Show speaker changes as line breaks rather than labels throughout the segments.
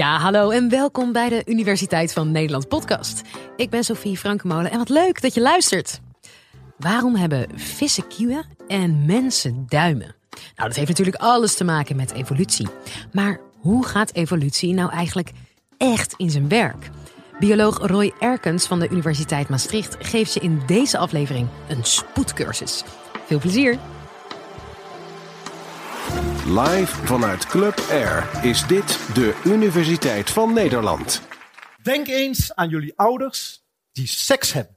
Ja, hallo en welkom bij de Universiteit van Nederland podcast. Ik ben Sophie Frankemolen en wat leuk dat je luistert. Waarom hebben vissen kieuwen en mensen duimen? Nou, dat heeft natuurlijk alles te maken met evolutie. Maar hoe gaat evolutie nou eigenlijk echt in zijn werk? Bioloog Roy Erkens van de Universiteit Maastricht geeft je in deze aflevering een spoedcursus. Veel plezier!
Live vanuit Club Air is dit de Universiteit van Nederland.
Denk eens aan jullie ouders die seks hebben.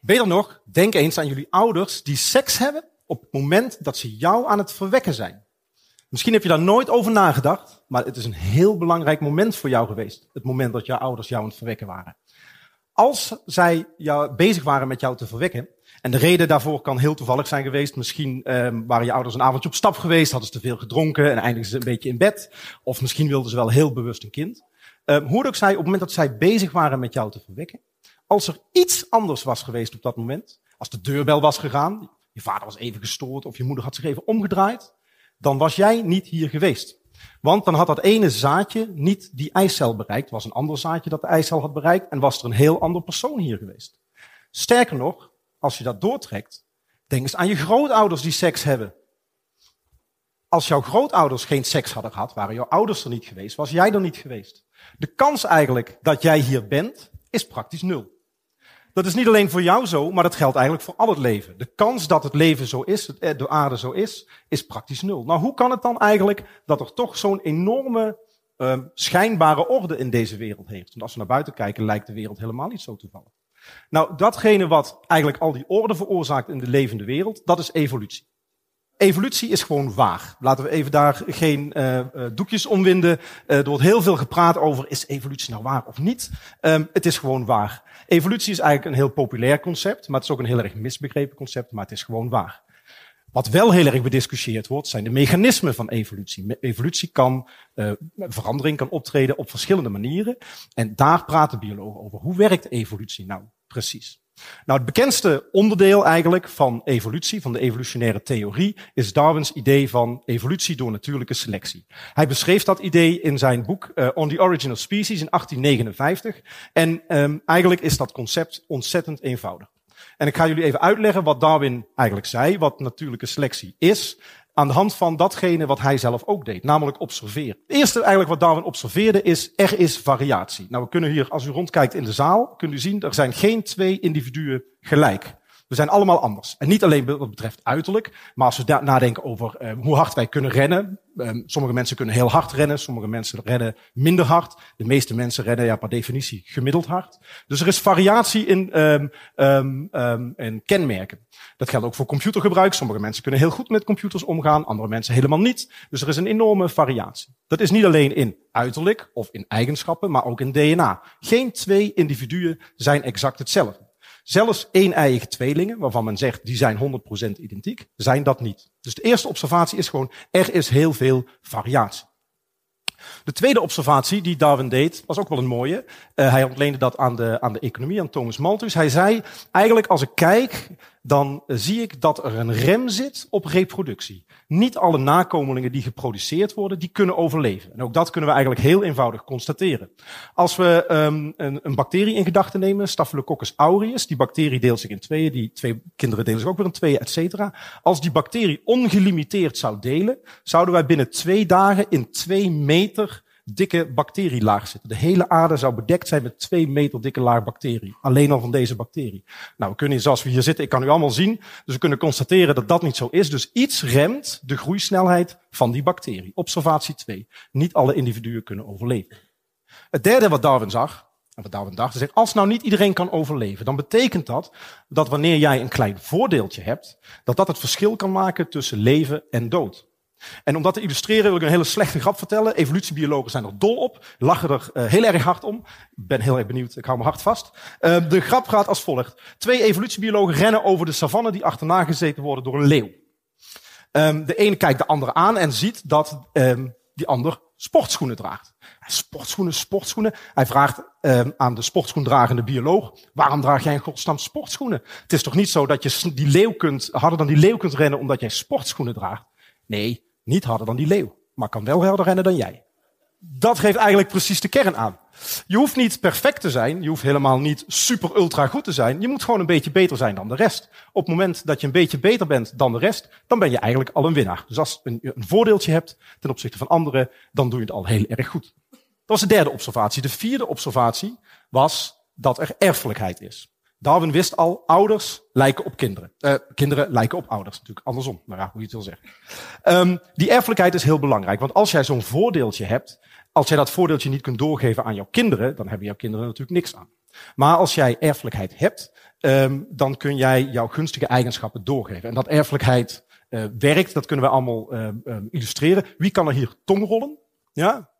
Beter nog, denk eens aan jullie ouders die seks hebben op het moment dat ze jou aan het verwekken zijn. Misschien heb je daar nooit over nagedacht, maar het is een heel belangrijk moment voor jou geweest. Het moment dat jouw ouders jou aan het verwekken waren. Als zij jou bezig waren met jou te verwekken, en de reden daarvoor kan heel toevallig zijn geweest. Misschien um, waren je ouders een avondje op stap geweest, hadden ze te veel gedronken en eindigden ze een beetje in bed. Of misschien wilden ze wel heel bewust een kind. Um, hoe ook zij, op het moment dat zij bezig waren met jou te verwekken, als er iets anders was geweest op dat moment, als de deurbel was gegaan, je vader was even gestoord of je moeder had zich even omgedraaid, dan was jij niet hier geweest. Want dan had dat ene zaadje niet die eicel bereikt, was een ander zaadje dat de eicel had bereikt en was er een heel ander persoon hier geweest. Sterker nog, als je dat doortrekt, denk eens aan je grootouders die seks hebben. Als jouw grootouders geen seks hadden gehad, waren jouw ouders er niet geweest, was jij er niet geweest. De kans eigenlijk dat jij hier bent, is praktisch nul. Dat is niet alleen voor jou zo, maar dat geldt eigenlijk voor al het leven. De kans dat het leven zo is, de aarde zo is, is praktisch nul. Nou, hoe kan het dan eigenlijk dat er toch zo'n enorme uh, schijnbare orde in deze wereld heeft? Want als we naar buiten kijken, lijkt de wereld helemaal niet zo toevallig. Nou, datgene wat eigenlijk al die orde veroorzaakt in de levende wereld, dat is evolutie. Evolutie is gewoon waar. Laten we even daar geen uh, doekjes omwinden. Uh, er wordt heel veel gepraat over, is evolutie nou waar of niet? Um, het is gewoon waar. Evolutie is eigenlijk een heel populair concept, maar het is ook een heel erg misbegrepen concept, maar het is gewoon waar. Wat wel heel erg bediscussieerd wordt, zijn de mechanismen van evolutie. Evolutie kan, uh, verandering kan optreden op verschillende manieren. En daar praten biologen over. Hoe werkt evolutie nou precies? Nou, het bekendste onderdeel eigenlijk van evolutie, van de evolutionaire theorie, is Darwins idee van evolutie door natuurlijke selectie. Hij beschreef dat idee in zijn boek uh, On the Origin of Species in 1859. En um, eigenlijk is dat concept ontzettend eenvoudig. En ik ga jullie even uitleggen wat Darwin eigenlijk zei, wat natuurlijke selectie is, aan de hand van datgene wat hij zelf ook deed, namelijk observeren. Het eerste eigenlijk wat Darwin observeerde is, er is variatie. Nou, we kunnen hier, als u rondkijkt in de zaal, kunt u zien, er zijn geen twee individuen gelijk. We zijn allemaal anders. En niet alleen wat betreft uiterlijk, maar als we nadenken over uh, hoe hard wij kunnen rennen. Um, sommige mensen kunnen heel hard rennen, sommige mensen rennen minder hard. De meeste mensen rennen ja, per definitie gemiddeld hard. Dus er is variatie in, um, um, in kenmerken. Dat geldt ook voor computergebruik. Sommige mensen kunnen heel goed met computers omgaan, andere mensen helemaal niet. Dus er is een enorme variatie. Dat is niet alleen in uiterlijk of in eigenschappen, maar ook in DNA. Geen twee individuen zijn exact hetzelfde. Zelfs een-eiige tweelingen, waarvan men zegt die zijn 100% identiek, zijn dat niet. Dus de eerste observatie is gewoon, er is heel veel variatie. De tweede observatie die Darwin deed, was ook wel een mooie. Uh, hij ontleende dat aan de, aan de economie, aan Thomas Malthus. Hij zei, eigenlijk als ik kijk, dan zie ik dat er een rem zit op reproductie. Niet alle nakomelingen die geproduceerd worden, die kunnen overleven. En ook dat kunnen we eigenlijk heel eenvoudig constateren. Als we um, een, een, bacterie in gedachten nemen, Staphylococcus aureus, die bacterie deelt zich in tweeën, die twee kinderen delen zich ook weer in tweeën, et cetera. Als die bacterie ongelimiteerd zou delen, zouden wij binnen twee dagen in twee meter dikke bacterielaag zitten. De hele aarde zou bedekt zijn met twee meter dikke laag bacterie. Alleen al van deze bacterie. Nou, we kunnen, zoals we hier zitten, ik kan u allemaal zien. Dus we kunnen constateren dat dat niet zo is. Dus iets remt de groeisnelheid van die bacterie. Observatie 2. Niet alle individuen kunnen overleven. Het derde wat Darwin zag, en wat Darwin dacht, is als nou niet iedereen kan overleven, dan betekent dat dat wanneer jij een klein voordeeltje hebt, dat dat het verschil kan maken tussen leven en dood. En om dat te illustreren wil ik een hele slechte grap vertellen. Evolutiebiologen zijn er dol op, lachen er uh, heel erg hard om. Ik ben heel erg benieuwd, ik hou mijn hart vast. Uh, de grap gaat als volgt. Twee evolutiebiologen rennen over de savanne die achterna gezeten worden door een leeuw. Um, de ene kijkt de andere aan en ziet dat um, die ander sportschoenen draagt. Sportschoenen, sportschoenen. Hij vraagt um, aan de sportschoendragende bioloog, waarom draag jij in godsnaam sportschoenen? Het is toch niet zo dat je die leeuw kunt, harder dan die leeuw kunt rennen omdat jij sportschoenen draagt? Nee, niet harder dan die leeuw, maar kan wel harder rennen dan jij. Dat geeft eigenlijk precies de kern aan. Je hoeft niet perfect te zijn. Je hoeft helemaal niet super ultra goed te zijn. Je moet gewoon een beetje beter zijn dan de rest. Op het moment dat je een beetje beter bent dan de rest, dan ben je eigenlijk al een winnaar. Dus als je een, een voordeeltje hebt ten opzichte van anderen, dan doe je het al heel erg goed. Dat was de derde observatie. De vierde observatie was dat er erfelijkheid is. Darwin wist al, ouders lijken op kinderen. Uh, kinderen lijken op ouders, natuurlijk andersom, maar ja, hoe je het wil zeggen. Um, die erfelijkheid is heel belangrijk, want als jij zo'n voordeeltje hebt, als jij dat voordeeltje niet kunt doorgeven aan jouw kinderen, dan hebben jouw kinderen natuurlijk niks aan. Maar als jij erfelijkheid hebt, um, dan kun jij jouw gunstige eigenschappen doorgeven. En dat erfelijkheid uh, werkt, dat kunnen we allemaal uh, illustreren. Wie kan er hier tongrollen? Ja,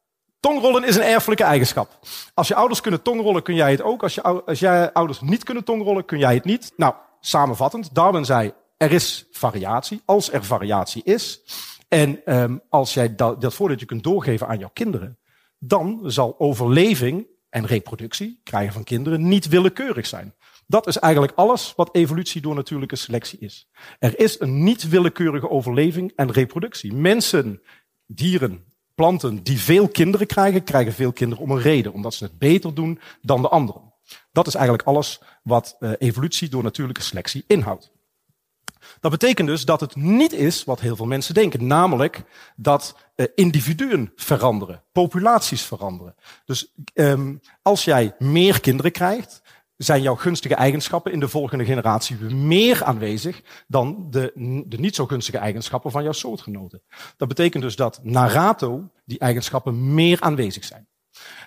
Tongrollen is een erfelijke eigenschap. Als je ouders kunnen tongrollen, kun jij het ook. Als, je, als jij ouders niet kunnen tongrollen, kun jij het niet. Nou, samenvattend, Darwin zei, er is variatie. Als er variatie is, en um, als jij dat, dat voordeeltje kunt doorgeven aan jouw kinderen, dan zal overleving en reproductie, krijgen van kinderen, niet willekeurig zijn. Dat is eigenlijk alles wat evolutie door natuurlijke selectie is. Er is een niet willekeurige overleving en reproductie. Mensen, dieren, planten die veel kinderen krijgen, krijgen veel kinderen om een reden. Omdat ze het beter doen dan de anderen. Dat is eigenlijk alles wat uh, evolutie door natuurlijke selectie inhoudt. Dat betekent dus dat het niet is wat heel veel mensen denken. Namelijk dat uh, individuen veranderen, populaties veranderen. Dus um, als jij meer kinderen krijgt, zijn jouw gunstige eigenschappen in de volgende generatie meer aanwezig dan de, de niet zo gunstige eigenschappen van jouw soortgenoten. Dat betekent dus dat na rato die eigenschappen meer aanwezig zijn.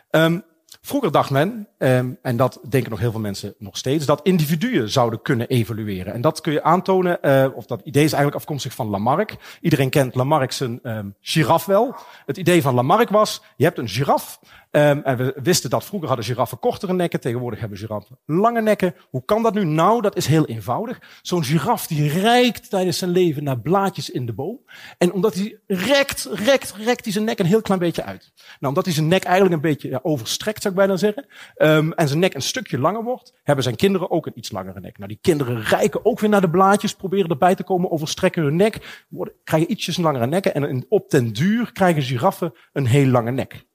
Um, Vroeger dacht men, um, en dat denken nog heel veel mensen nog steeds, dat individuen zouden kunnen evolueren. En dat kun je aantonen, uh, of dat idee is eigenlijk afkomstig van Lamarck. Iedereen kent Lamarck zijn um, giraf wel. Het idee van Lamarck was, je hebt een giraf, Um, en we wisten dat vroeger hadden giraffen kortere nekken, tegenwoordig hebben giraffen lange nekken. Hoe kan dat nu? Nou, dat is heel eenvoudig. Zo'n giraf die reikt tijdens zijn leven naar blaadjes in de boom. En omdat hij rekt, rekt, rekt hij zijn nek een heel klein beetje uit. Nou, omdat hij zijn nek eigenlijk een beetje ja, overstrekt, zou ik bijna zeggen, um, en zijn nek een stukje langer wordt, hebben zijn kinderen ook een iets langere nek. Nou, die kinderen rijken ook weer naar de blaadjes, proberen erbij te komen, overstrekken hun nek, worden, krijgen ietsjes langere nekken en op den duur krijgen giraffen een heel lange nek.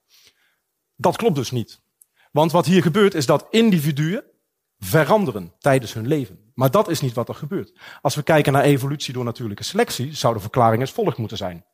Dat klopt dus niet. Want wat hier gebeurt is dat individuen veranderen tijdens hun leven. Maar dat is niet wat er gebeurt. Als we kijken naar evolutie door natuurlijke selectie, zou de verklaring als volgt moeten zijn.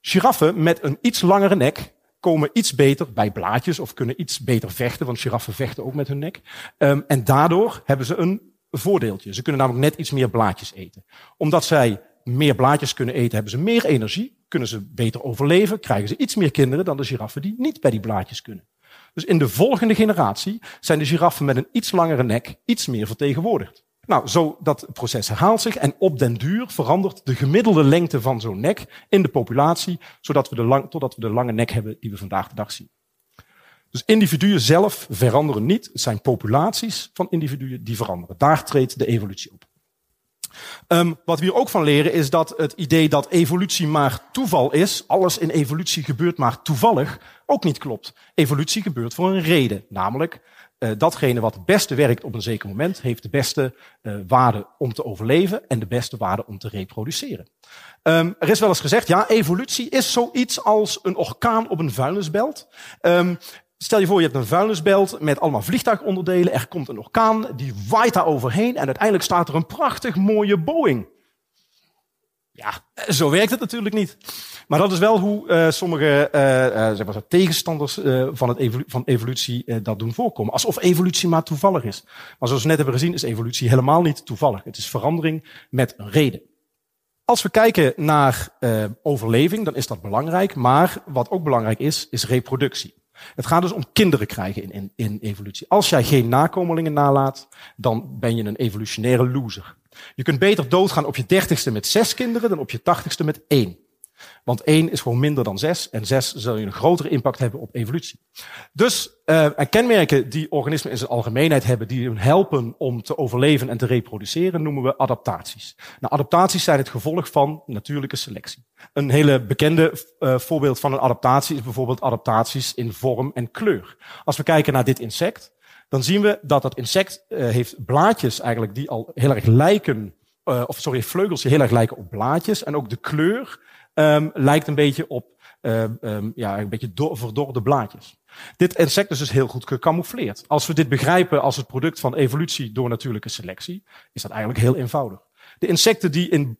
Giraffen met een iets langere nek komen iets beter bij blaadjes of kunnen iets beter vechten, want giraffen vechten ook met hun nek. Um, en daardoor hebben ze een voordeeltje. Ze kunnen namelijk net iets meer blaadjes eten. Omdat zij meer blaadjes kunnen eten, hebben ze meer energie, kunnen ze beter overleven, krijgen ze iets meer kinderen dan de giraffen die niet bij die blaadjes kunnen. Dus in de volgende generatie zijn de giraffen met een iets langere nek iets meer vertegenwoordigd. Nou, zo dat proces herhaalt zich en op den duur verandert de gemiddelde lengte van zo'n nek in de populatie, zodat we de lang, totdat we de lange nek hebben die we vandaag de dag zien. Dus individuen zelf veranderen niet. Het zijn populaties van individuen die veranderen. Daar treedt de evolutie op. Um, wat we hier ook van leren is dat het idee dat evolutie maar toeval is, alles in evolutie gebeurt maar toevallig, ook niet klopt. Evolutie gebeurt voor een reden, namelijk uh, datgene wat het beste werkt op een zeker moment, heeft de beste uh, waarde om te overleven en de beste waarde om te reproduceren. Um, er is wel eens gezegd, ja, evolutie is zoiets als een orkaan op een vuilnisbelt. Um, Stel je voor, je hebt een vuilnisbelt met allemaal vliegtuigonderdelen. Er komt een orkaan, die waait daar overheen en uiteindelijk staat er een prachtig mooie Boeing. Ja, zo werkt het natuurlijk niet. Maar dat is wel hoe uh, sommige uh, zeg maar, tegenstanders van, het van evolutie dat doen voorkomen. Alsof evolutie maar toevallig is. Maar zoals we net hebben gezien is evolutie helemaal niet toevallig. Het is verandering met een reden. Als we kijken naar overleving, dan is dat belangrijk. Maar wat ook belangrijk is, is reproductie. Het gaat dus om kinderen krijgen in, in, in evolutie. Als jij geen nakomelingen nalaat, dan ben je een evolutionaire loser. Je kunt beter doodgaan op je dertigste met zes kinderen dan op je tachtigste met één. Want één is gewoon minder dan zes. En zes zal je een grotere impact hebben op evolutie. Dus uh, en kenmerken die organismen in zijn algemeenheid hebben, die hun helpen om te overleven en te reproduceren, noemen we adaptaties. Nou, adaptaties zijn het gevolg van natuurlijke selectie. Een hele bekende uh, voorbeeld van een adaptatie is bijvoorbeeld adaptaties in vorm en kleur. Als we kijken naar dit insect, dan zien we dat dat insect uh, heeft blaadjes eigenlijk die al heel erg lijken, of sorry, vleugels die heel erg lijken op blaadjes. En ook de kleur um, lijkt een beetje op uh, um, ja, een beetje do verdorde blaadjes. Dit insect is dus heel goed gecamoufleerd. Als we dit begrijpen als het product van evolutie door natuurlijke selectie, is dat eigenlijk heel eenvoudig. De insecten die in,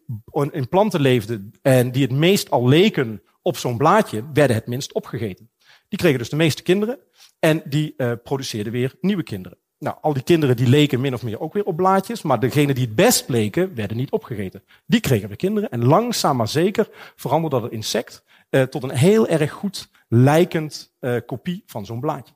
in planten leefden en die het meest al leken op zo'n blaadje, werden het minst opgegeten. Die kregen dus de meeste kinderen en die uh, produceerden weer nieuwe kinderen. Nou, al die kinderen die leken min of meer ook weer op blaadjes, maar degenen die het best leken, werden niet opgegeten. Die kregen weer kinderen en langzaam maar zeker veranderde dat insect uh, tot een heel erg goed lijkend uh, kopie van zo'n blaadje.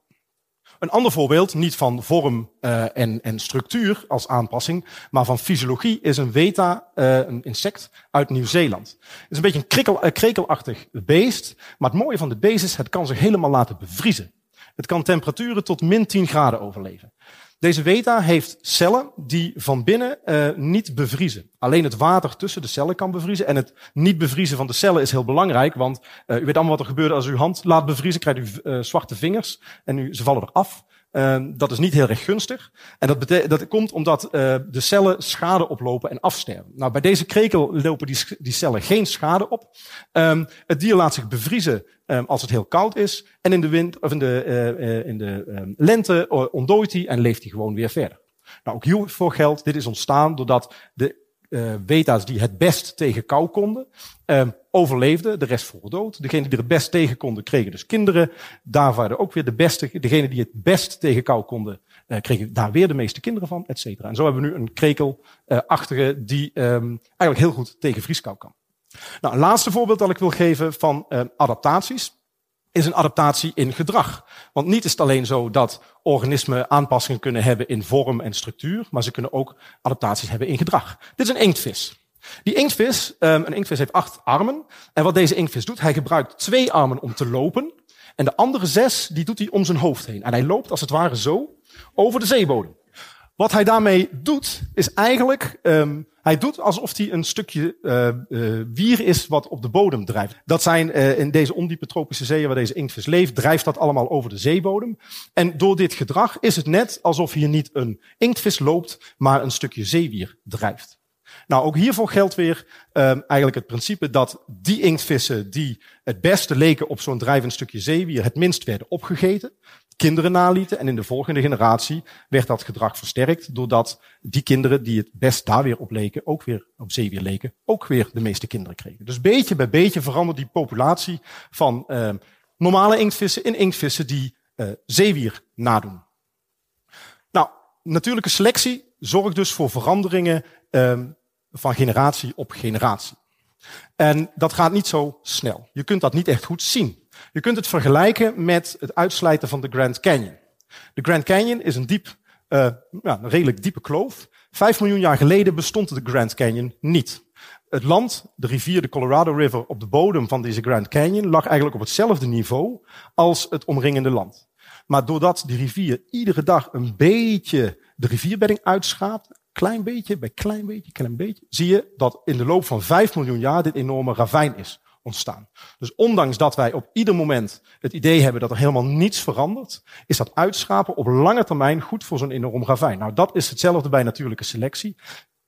Een ander voorbeeld, niet van vorm uh, en, en, structuur als aanpassing, maar van fysiologie, is een weta, uh, een insect uit Nieuw-Zeeland. Het is een beetje een krikkel, krekelachtig beest, maar het mooie van dit beest is, het kan zich helemaal laten bevriezen. Het kan temperaturen tot min 10 graden overleven. Deze weta heeft cellen die van binnen uh, niet bevriezen. Alleen het water tussen de cellen kan bevriezen. En het niet bevriezen van de cellen is heel belangrijk, want uh, u weet allemaal wat er gebeurt als u uw hand laat bevriezen, krijgt u uh, zwarte vingers en u, ze vallen eraf. Uh, dat is niet heel erg gunstig. En dat, dat komt omdat uh, de cellen schade oplopen en afsterven. Nou, bij deze krekel lopen die, die cellen geen schade op. Um, het dier laat zich bevriezen um, als het heel koud is. En in de, wind, of in de, uh, in de lente ontdooit hij en leeft hij gewoon weer verder. Nou, ook hiervoor geldt, dit is ontstaan doordat de uh, beta's die het best tegen kou konden, uh, overleefden, de rest voor dood. Degenen die er het best tegen konden, kregen dus kinderen. Daar waren ook weer de beste, degenen die het best tegen kou konden, uh, kregen daar weer de meeste kinderen van, et cetera. En zo hebben we nu een krekelachtige die um, eigenlijk heel goed tegen vrieskou kan. Nou, een laatste voorbeeld dat ik wil geven van uh, adaptaties is een adaptatie in gedrag. Want niet is het alleen zo dat organismen aanpassingen kunnen hebben in vorm en structuur, maar ze kunnen ook adaptaties hebben in gedrag. Dit is een inktvis. Die inktvis, um, een inktvis heeft acht armen. En wat deze inktvis doet, hij gebruikt twee armen om te lopen. En de andere zes, die doet hij om zijn hoofd heen. En hij loopt als het ware zo over de zeebodem. Wat hij daarmee doet, is eigenlijk, um, hij doet alsof hij een stukje uh, wier is wat op de bodem drijft. Dat zijn uh, in deze ondiepe tropische zeeën waar deze inktvis leeft, drijft dat allemaal over de zeebodem. En door dit gedrag is het net alsof hier niet een inktvis loopt, maar een stukje zeewier drijft. Nou, ook hiervoor geldt weer um, eigenlijk het principe dat die inktvissen die het beste leken op zo'n drijvend stukje zeewier het minst werden opgegeten kinderen nalieten. En in de volgende generatie werd dat gedrag versterkt, doordat die kinderen die het best daar weer op leken, ook weer op zeewier leken, ook weer de meeste kinderen kregen. Dus beetje bij beetje verandert die populatie van uh, normale inktvissen in inktvissen die uh, zeewier nadoen. Nou, natuurlijke selectie zorgt dus voor veranderingen uh, van generatie op generatie. En dat gaat niet zo snel. Je kunt dat niet echt goed zien. Je kunt het vergelijken met het uitslijten van de Grand Canyon. De Grand Canyon is een diep, uh, ja, een redelijk diepe kloof. Vijf miljoen jaar geleden bestond de Grand Canyon niet. Het land, de rivier, de Colorado River, op de bodem van deze Grand Canyon lag eigenlijk op hetzelfde niveau als het omringende land. Maar doordat die rivier iedere dag een beetje de rivierbedding uitschaapt, klein beetje bij klein beetje, klein beetje, zie je dat in de loop van vijf miljoen jaar dit enorme ravijn is ontstaan. Dus ondanks dat wij op ieder moment het idee hebben dat er helemaal niets verandert, is dat uitschapen op lange termijn goed voor zo'n enorm ravijn. Nou, dat is hetzelfde bij natuurlijke selectie.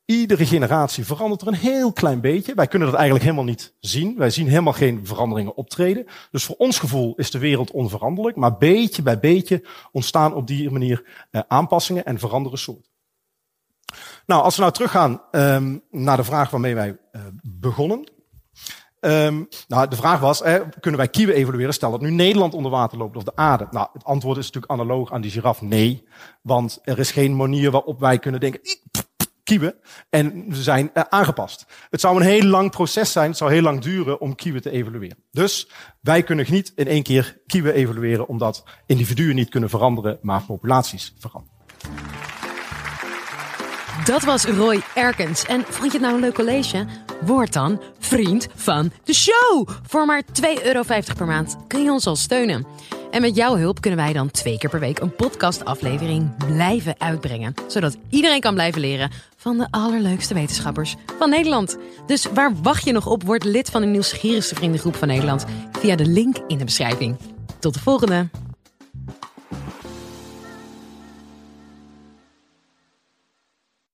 Iedere generatie verandert er een heel klein beetje. Wij kunnen dat eigenlijk helemaal niet zien. Wij zien helemaal geen veranderingen optreden. Dus voor ons gevoel is de wereld onveranderlijk. Maar beetje bij beetje ontstaan op die manier uh, aanpassingen en veranderen soorten. Nou, als we nou teruggaan um, naar de vraag waarmee wij uh, begonnen. Um, nou, de vraag was, eh, kunnen wij kieuwen evolueren? Stel dat nu Nederland onder water loopt of de aarde. Nou, het antwoord is natuurlijk analoog aan die giraf. Nee, want er is geen manier waarop wij kunnen denken, kieuwen. En ze zijn uh, aangepast. Het zou een heel lang proces zijn, het zou heel lang duren om kieuwen te evolueren. Dus wij kunnen niet in één keer kieuwen evolueren, omdat individuen niet kunnen veranderen, maar populaties veranderen.
Dat was Roy Erkens. En vond je het nou een leuk college? Word dan vriend van de show. Voor maar 2,50 euro per maand kun je ons al steunen. En met jouw hulp kunnen wij dan twee keer per week een podcastaflevering blijven uitbrengen. Zodat iedereen kan blijven leren van de allerleukste wetenschappers van Nederland. Dus waar wacht je nog op? Word lid van de nieuwsgierigste vriendengroep van Nederland via de link in de beschrijving. Tot de volgende!